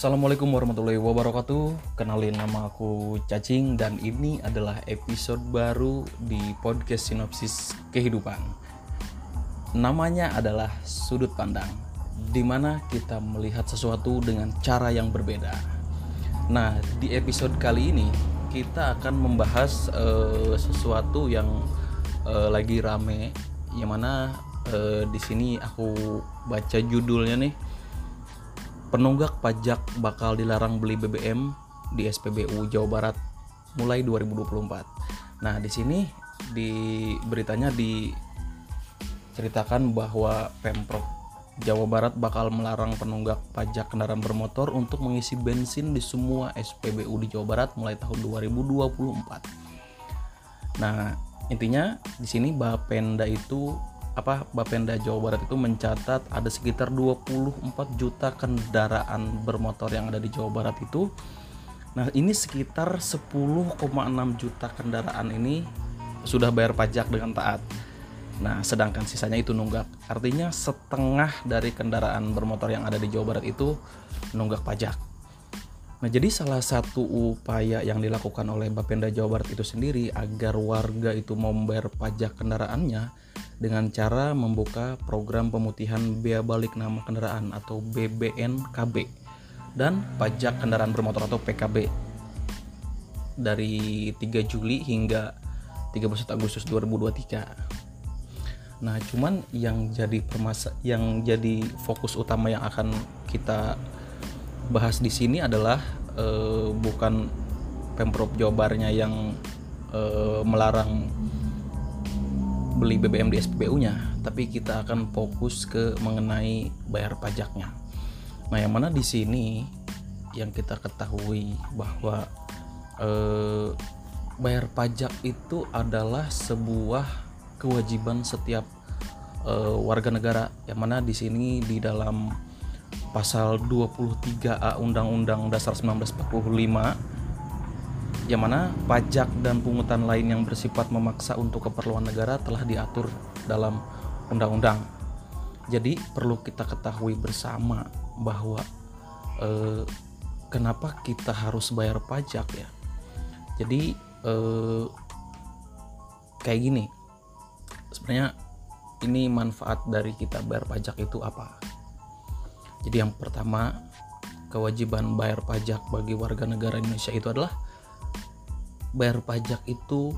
Assalamualaikum warahmatullahi wabarakatuh. Kenalin nama aku Cacing Dan ini adalah episode baru di podcast Sinopsis Kehidupan. Namanya adalah Sudut Pandang Di mana kita melihat sesuatu dengan cara yang berbeda. Nah di episode kali ini Kita akan membahas uh, sesuatu yang uh, lagi rame Yang mana uh, di sini aku baca judulnya nih penunggak pajak bakal dilarang beli BBM di SPBU Jawa Barat mulai 2024. Nah, di sini di beritanya diceritakan bahwa Pemprov Jawa Barat bakal melarang penunggak pajak kendaraan bermotor untuk mengisi bensin di semua SPBU di Jawa Barat mulai tahun 2024. Nah, intinya di sini Bapenda itu apa Bapenda Jawa Barat itu mencatat ada sekitar 24 juta kendaraan bermotor yang ada di Jawa Barat itu. Nah, ini sekitar 10,6 juta kendaraan ini sudah bayar pajak dengan taat. Nah, sedangkan sisanya itu nunggak. Artinya setengah dari kendaraan bermotor yang ada di Jawa Barat itu nunggak pajak. Nah, jadi salah satu upaya yang dilakukan oleh Bapenda Jawa Barat itu sendiri agar warga itu mau membayar pajak kendaraannya dengan cara membuka program pemutihan bea balik nama kendaraan atau BBNKB dan pajak kendaraan bermotor atau PKB dari 3 Juli hingga 31 Agustus 2023. Nah, cuman yang jadi permasa yang jadi fokus utama yang akan kita bahas di sini adalah uh, bukan Pemprov Jawa Baratnya yang uh, melarang beli BBM di SPBU-nya, tapi kita akan fokus ke mengenai bayar pajaknya. Nah, yang mana di sini yang kita ketahui bahwa eh, bayar pajak itu adalah sebuah kewajiban setiap eh, warga negara. Yang mana di sini di dalam pasal 23A Undang-Undang Dasar 1945 yang mana pajak dan pungutan lain yang bersifat memaksa untuk keperluan negara telah diatur dalam undang-undang. Jadi perlu kita ketahui bersama bahwa eh, kenapa kita harus bayar pajak ya. Jadi eh, kayak gini, sebenarnya ini manfaat dari kita bayar pajak itu apa? Jadi yang pertama kewajiban bayar pajak bagi warga negara Indonesia itu adalah bayar pajak itu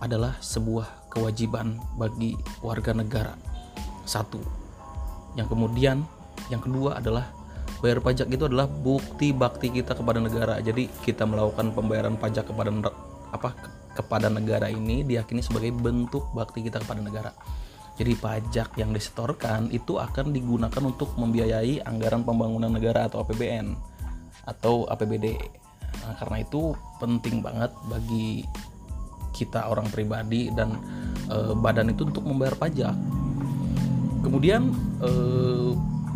adalah sebuah kewajiban bagi warga negara. Satu. Yang kemudian yang kedua adalah bayar pajak itu adalah bukti bakti kita kepada negara. Jadi kita melakukan pembayaran pajak kepada apa kepada negara ini diyakini sebagai bentuk bakti kita kepada negara. Jadi pajak yang disetorkan itu akan digunakan untuk membiayai anggaran pembangunan negara atau APBN atau APBD Nah, karena itu penting banget bagi kita orang pribadi dan e, badan itu untuk membayar pajak. Kemudian e,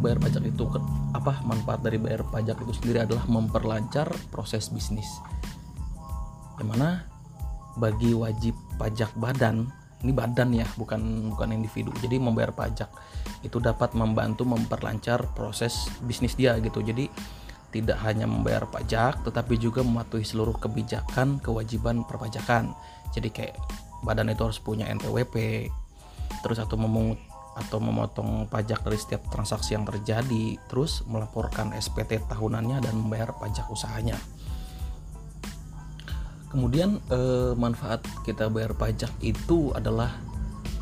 bayar pajak itu apa manfaat dari bayar pajak itu sendiri adalah memperlancar proses bisnis. Yang mana bagi wajib pajak badan ini badan ya bukan bukan individu jadi membayar pajak itu dapat membantu memperlancar proses bisnis dia gitu jadi tidak hanya membayar pajak tetapi juga mematuhi seluruh kebijakan kewajiban perpajakan. Jadi kayak badan itu harus punya NPWP terus atau memungut atau memotong pajak dari setiap transaksi yang terjadi terus melaporkan SPT tahunannya dan membayar pajak usahanya. Kemudian eh, manfaat kita bayar pajak itu adalah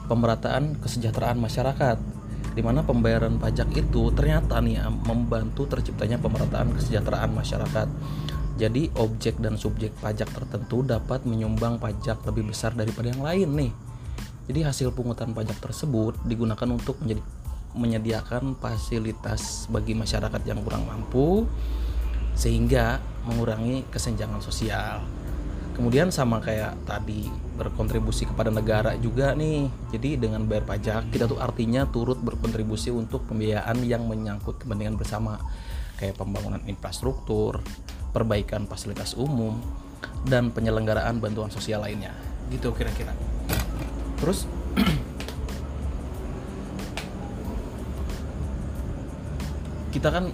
pemerataan kesejahteraan masyarakat di mana pembayaran pajak itu ternyata nih ya, membantu terciptanya pemerataan kesejahteraan masyarakat. Jadi objek dan subjek pajak tertentu dapat menyumbang pajak lebih besar daripada yang lain nih. Jadi hasil pungutan pajak tersebut digunakan untuk menjadi menyediakan fasilitas bagi masyarakat yang kurang mampu sehingga mengurangi kesenjangan sosial kemudian sama kayak tadi berkontribusi kepada negara juga nih. Jadi dengan bayar pajak kita tuh artinya turut berkontribusi untuk pembiayaan yang menyangkut kepentingan bersama. Kayak pembangunan infrastruktur perbaikan fasilitas umum dan penyelenggaraan bantuan sosial lainnya. Gitu kira-kira. Terus kita kan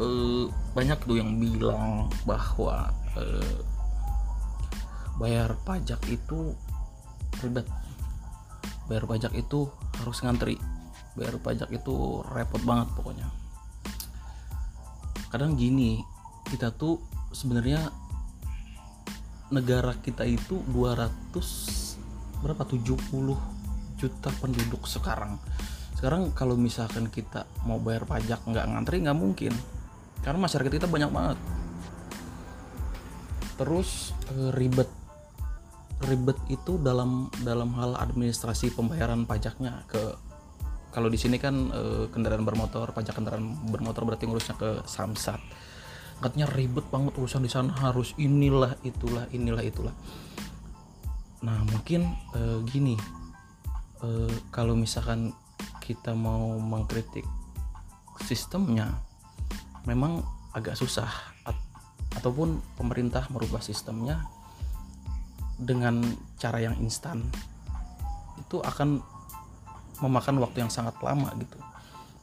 eh, banyak tuh yang bilang bahwa eh, bayar pajak itu ribet. Bayar pajak itu harus ngantri. Bayar pajak itu repot banget pokoknya. Kadang gini kita tuh sebenarnya negara kita itu 200 berapa? 70 juta penduduk sekarang. Sekarang kalau misalkan kita mau bayar pajak nggak ngantri nggak mungkin. Karena masyarakat kita banyak banget. Terus eh, ribet ribet itu dalam dalam hal administrasi pembayaran pajaknya. Ke kalau di sini kan eh, kendaraan bermotor pajak kendaraan bermotor berarti ngurusnya ke samsat. Katanya ribet banget urusan di sana harus inilah itulah inilah itulah. Nah mungkin eh, gini eh, kalau misalkan kita mau mengkritik sistemnya memang agak susah. At- ataupun pemerintah merubah sistemnya dengan cara yang instan itu akan memakan waktu yang sangat lama gitu.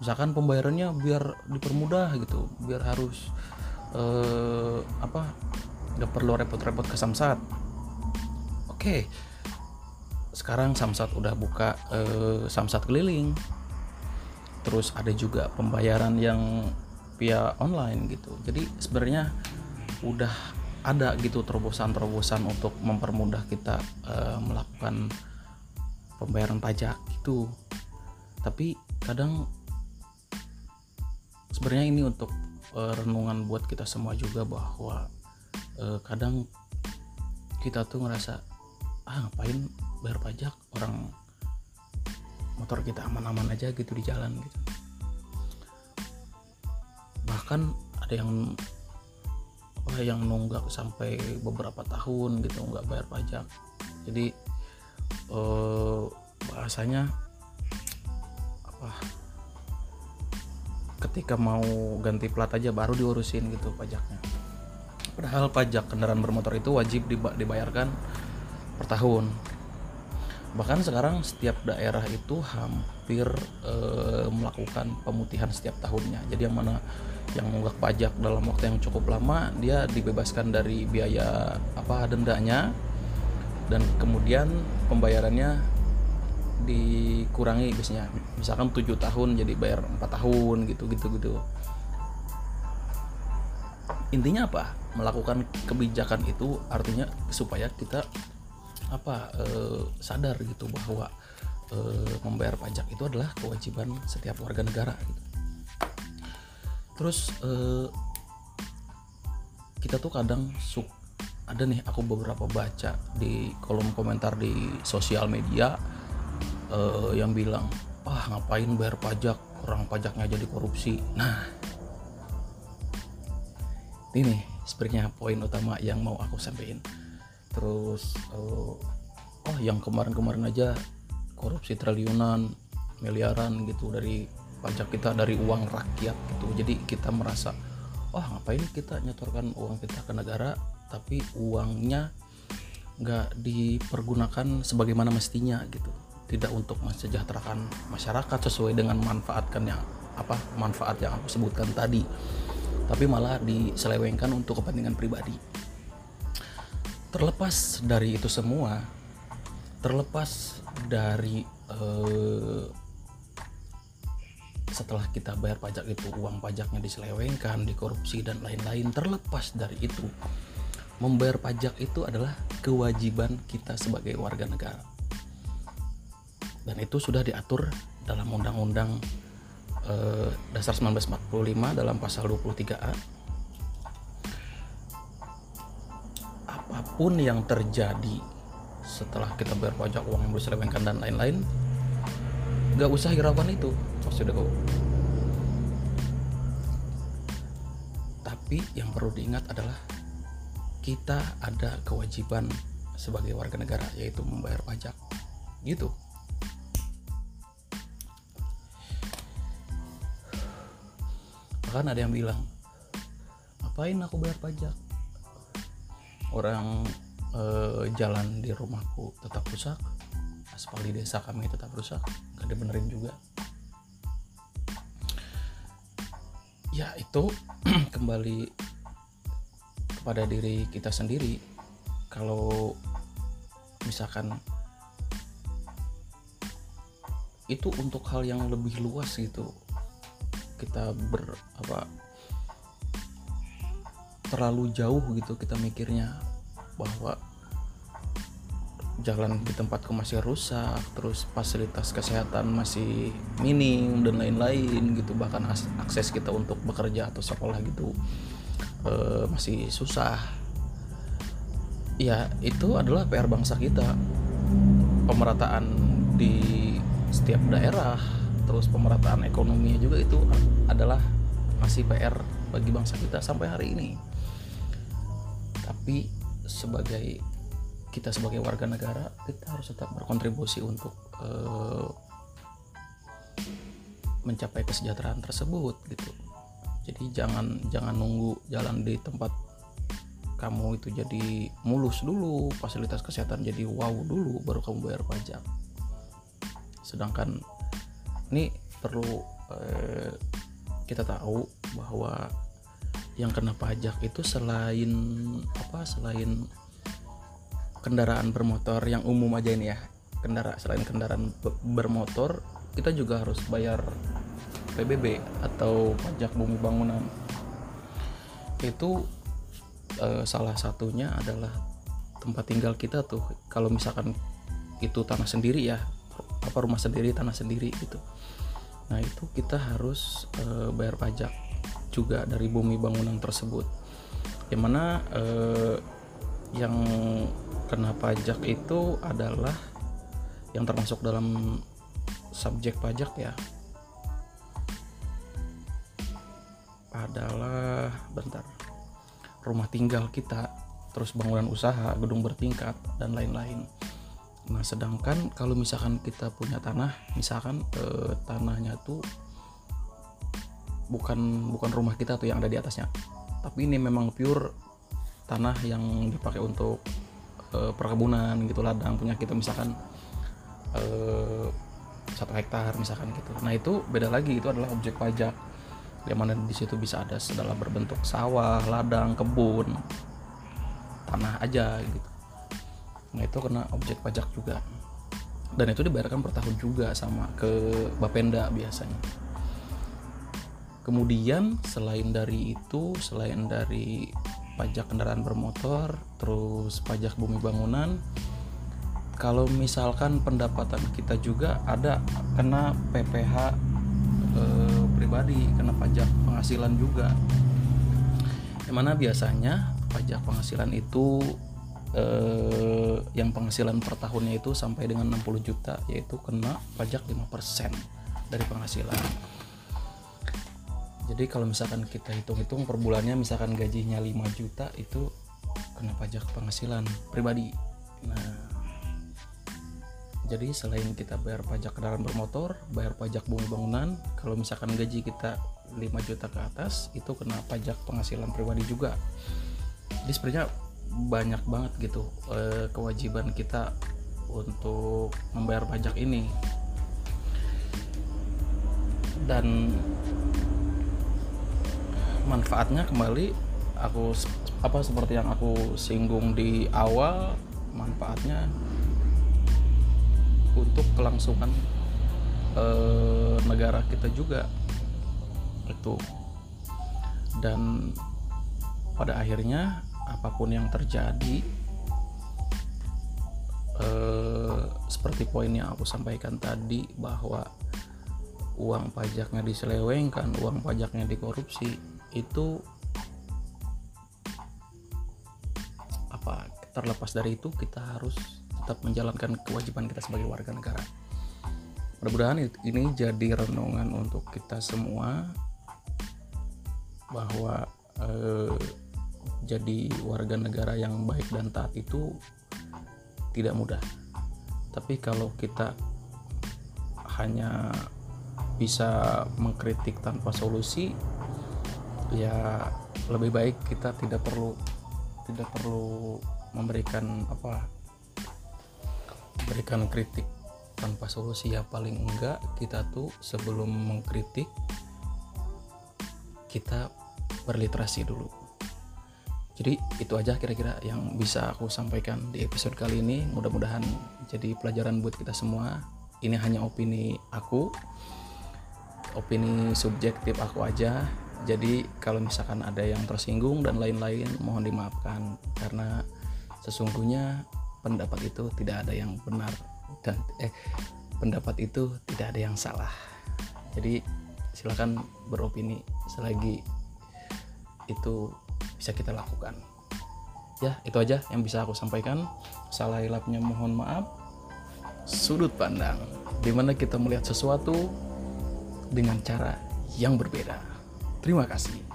Misalkan pembayarannya biar dipermudah gitu biar harus eh, apa nggak perlu repot-repot ke samsat. Oke sekarang samsat udah buka eh, samsat keliling. Terus ada juga pembayaran yang via online gitu. Jadi sebenarnya udah ada gitu terobosan-terobosan untuk mempermudah kita eh, melakukan pembayaran pajak gitu. Tapi kadang sebenarnya ini untuk eh, renungan buat kita semua juga bahwa eh, kadang kita tuh ngerasa ah ngapain bayar pajak? Orang motor kita aman-aman aja gitu di jalan gitu. Bahkan ada yang apa yang nunggak sampai beberapa tahun gitu nggak bayar pajak. Jadi eh, bahasanya apa? Ketika mau ganti plat aja baru diurusin gitu pajaknya. Padahal pajak kendaraan bermotor itu wajib diba- dibayarkan per tahun bahkan sekarang setiap daerah itu hampir eh, melakukan pemutihan setiap tahunnya. Jadi yang mana yang nunggak pajak dalam waktu yang cukup lama dia dibebaskan dari biaya apa dendanya. Dan kemudian pembayarannya dikurangi biasanya. Misalkan 7 tahun jadi bayar 4 tahun gitu gitu gitu. Intinya apa? Melakukan kebijakan itu artinya supaya kita apa eh, sadar gitu bahwa eh, membayar pajak itu adalah kewajiban setiap warga negara gitu. terus eh, kita tuh kadang suk ada nih aku beberapa baca di kolom komentar di sosial media eh, yang bilang ah ngapain bayar pajak? Orang pajaknya jadi korupsi. Nah ini sebenarnya poin utama yang mau aku sampaikan terus eh, oh yang kemarin-kemarin aja korupsi triliunan miliaran gitu dari pajak kita dari uang rakyat gitu. Jadi kita merasa wah ngapain kita nyetorkan uang kita ke negara tapi uangnya nggak dipergunakan sebagaimana mestinya gitu. Tidak untuk mensejahterakan masyarakat sesuai dengan manfaatkan yang apa manfaat yang aku sebutkan tadi tapi malah diselewengkan untuk kepentingan pribadi terlepas dari itu semua terlepas dari eh, setelah kita bayar pajak itu uang pajaknya diselewengkan dikorupsi dan lain-lain terlepas dari itu membayar pajak itu adalah kewajiban kita sebagai warga negara. Dan itu sudah diatur dalam undang-undang eh, dasar 1945 dalam pasal 23A apa pun yang terjadi setelah kita bayar pajak uang yang diselewengkan dan lain-lain nggak usah hiraukan itu. Maksudku tapi yang perlu diingat adalah kita ada kewajiban sebagai warga negara yaitu membayar pajak. Gitu. Bahkan ada yang bilang ngapain aku bayar pajak orang eh, jalan di rumahku tetap rusak aspal di desa kami tetap rusak gak dibenerin juga. Ya itu kembali kepada diri kita sendiri. Kalau misalkan itu untuk hal yang lebih luas gitu kita ber apa terlalu jauh gitu kita mikirnya bahwa jalan di tempatku masih rusak terus fasilitas kesehatan masih minim dan lain-lain gitu. Bahkan akses kita untuk bekerja atau sekolah gitu e, masih susah. Ya itu adalah PR bangsa kita. Pemerataan di setiap daerah terus pemerataan ekonominya juga itu adalah masih PR bagi bangsa kita sampai hari ini tapi sebagai kita sebagai warga negara kita harus tetap berkontribusi untuk uh, mencapai kesejahteraan tersebut gitu. Jadi jangan jangan nunggu jalan di tempat kamu itu jadi mulus dulu fasilitas kesehatan jadi wow dulu baru kamu bayar pajak. Sedangkan ini perlu eh, kita tahu bahwa yang kena pajak itu selain apa selain kendaraan bermotor yang umum aja ini ya kendaraan selain kendaraan bermotor kita juga harus bayar PBB atau pajak bumi bangunan. Itu eh, salah satunya adalah tempat tinggal kita tuh. Kalau misalkan itu tanah sendiri ya apa rumah sendiri tanah sendiri gitu. Nah itu kita harus e, bayar pajak juga dari bumi bangunan tersebut. Yang mana e, yang kena pajak itu adalah yang termasuk dalam subjek pajak ya adalah bentar rumah tinggal kita terus bangunan usaha gedung bertingkat dan lain-lain. Nah, sedangkan kalau misalkan kita punya tanah, misalkan eh, tanahnya tuh bukan bukan rumah kita tuh yang ada di atasnya. Tapi ini memang pure tanah yang dipakai untuk eh, perkebunan gitu ladang punya kita misalkan eh, satu hektar misalkan gitu. Nah, itu beda lagi itu adalah objek pajak. Yang mana di situ bisa ada segala berbentuk sawah, ladang, kebun, tanah aja gitu nah itu kena objek pajak juga dan itu dibayarkan per tahun juga sama ke Bapenda biasanya kemudian selain dari itu selain dari pajak kendaraan bermotor terus pajak bumi bangunan kalau misalkan pendapatan kita juga ada kena PPH eh, pribadi kena pajak penghasilan juga. Yang mana biasanya pajak penghasilan itu eh, yang penghasilan per tahunnya itu sampai dengan 60 juta yaitu kena pajak 5% dari penghasilan jadi kalau misalkan kita hitung-hitung per bulannya misalkan gajinya 5 juta itu kena pajak penghasilan pribadi. Nah jadi selain kita bayar pajak kendaraan bermotor bayar pajak bumi bangunan kalau misalkan gaji kita 5 juta ke atas itu kena pajak penghasilan pribadi juga. Jadi sebenarnya banyak banget gitu eh, kewajiban kita untuk membayar pajak ini. Dan manfaatnya kembali aku apa seperti yang aku singgung di awal manfaatnya untuk kelangsungan eh, negara kita juga. Itu. Dan pada akhirnya apa pun yang terjadi eh, seperti poin yang aku sampaikan tadi bahwa uang pajaknya diselewengkan, uang pajaknya dikorupsi itu apa terlepas dari itu kita harus tetap menjalankan kewajiban kita sebagai warga negara. Mudah-mudahan ini jadi renungan untuk kita semua bahwa eh, jadi warga negara yang baik dan taat itu tidak mudah. Tapi kalau kita hanya bisa mengkritik tanpa solusi, ya lebih baik kita tidak perlu tidak perlu memberikan apa memberikan kritik tanpa solusi. Ya paling enggak kita tuh sebelum mengkritik kita berliterasi dulu. Jadi itu aja kira-kira yang bisa aku sampaikan di episode kali ini. Mudah-mudahan jadi pelajaran buat kita semua. Ini hanya opini aku opini subjektif aku aja jadi kalau misalkan ada yang tersinggung dan lain-lain mohon dimaafkan. Karena sesungguhnya pendapat itu tidak ada yang benar dan eh pendapat itu tidak ada yang salah. Jadi silakan beropini selagi itu bisa kita lakukan. Ya itu aja yang bisa aku sampaikan. Salah hilapnya mohon maaf. Sudut pandang di mana kita melihat sesuatu dengan cara yang berbeda Terima kasih.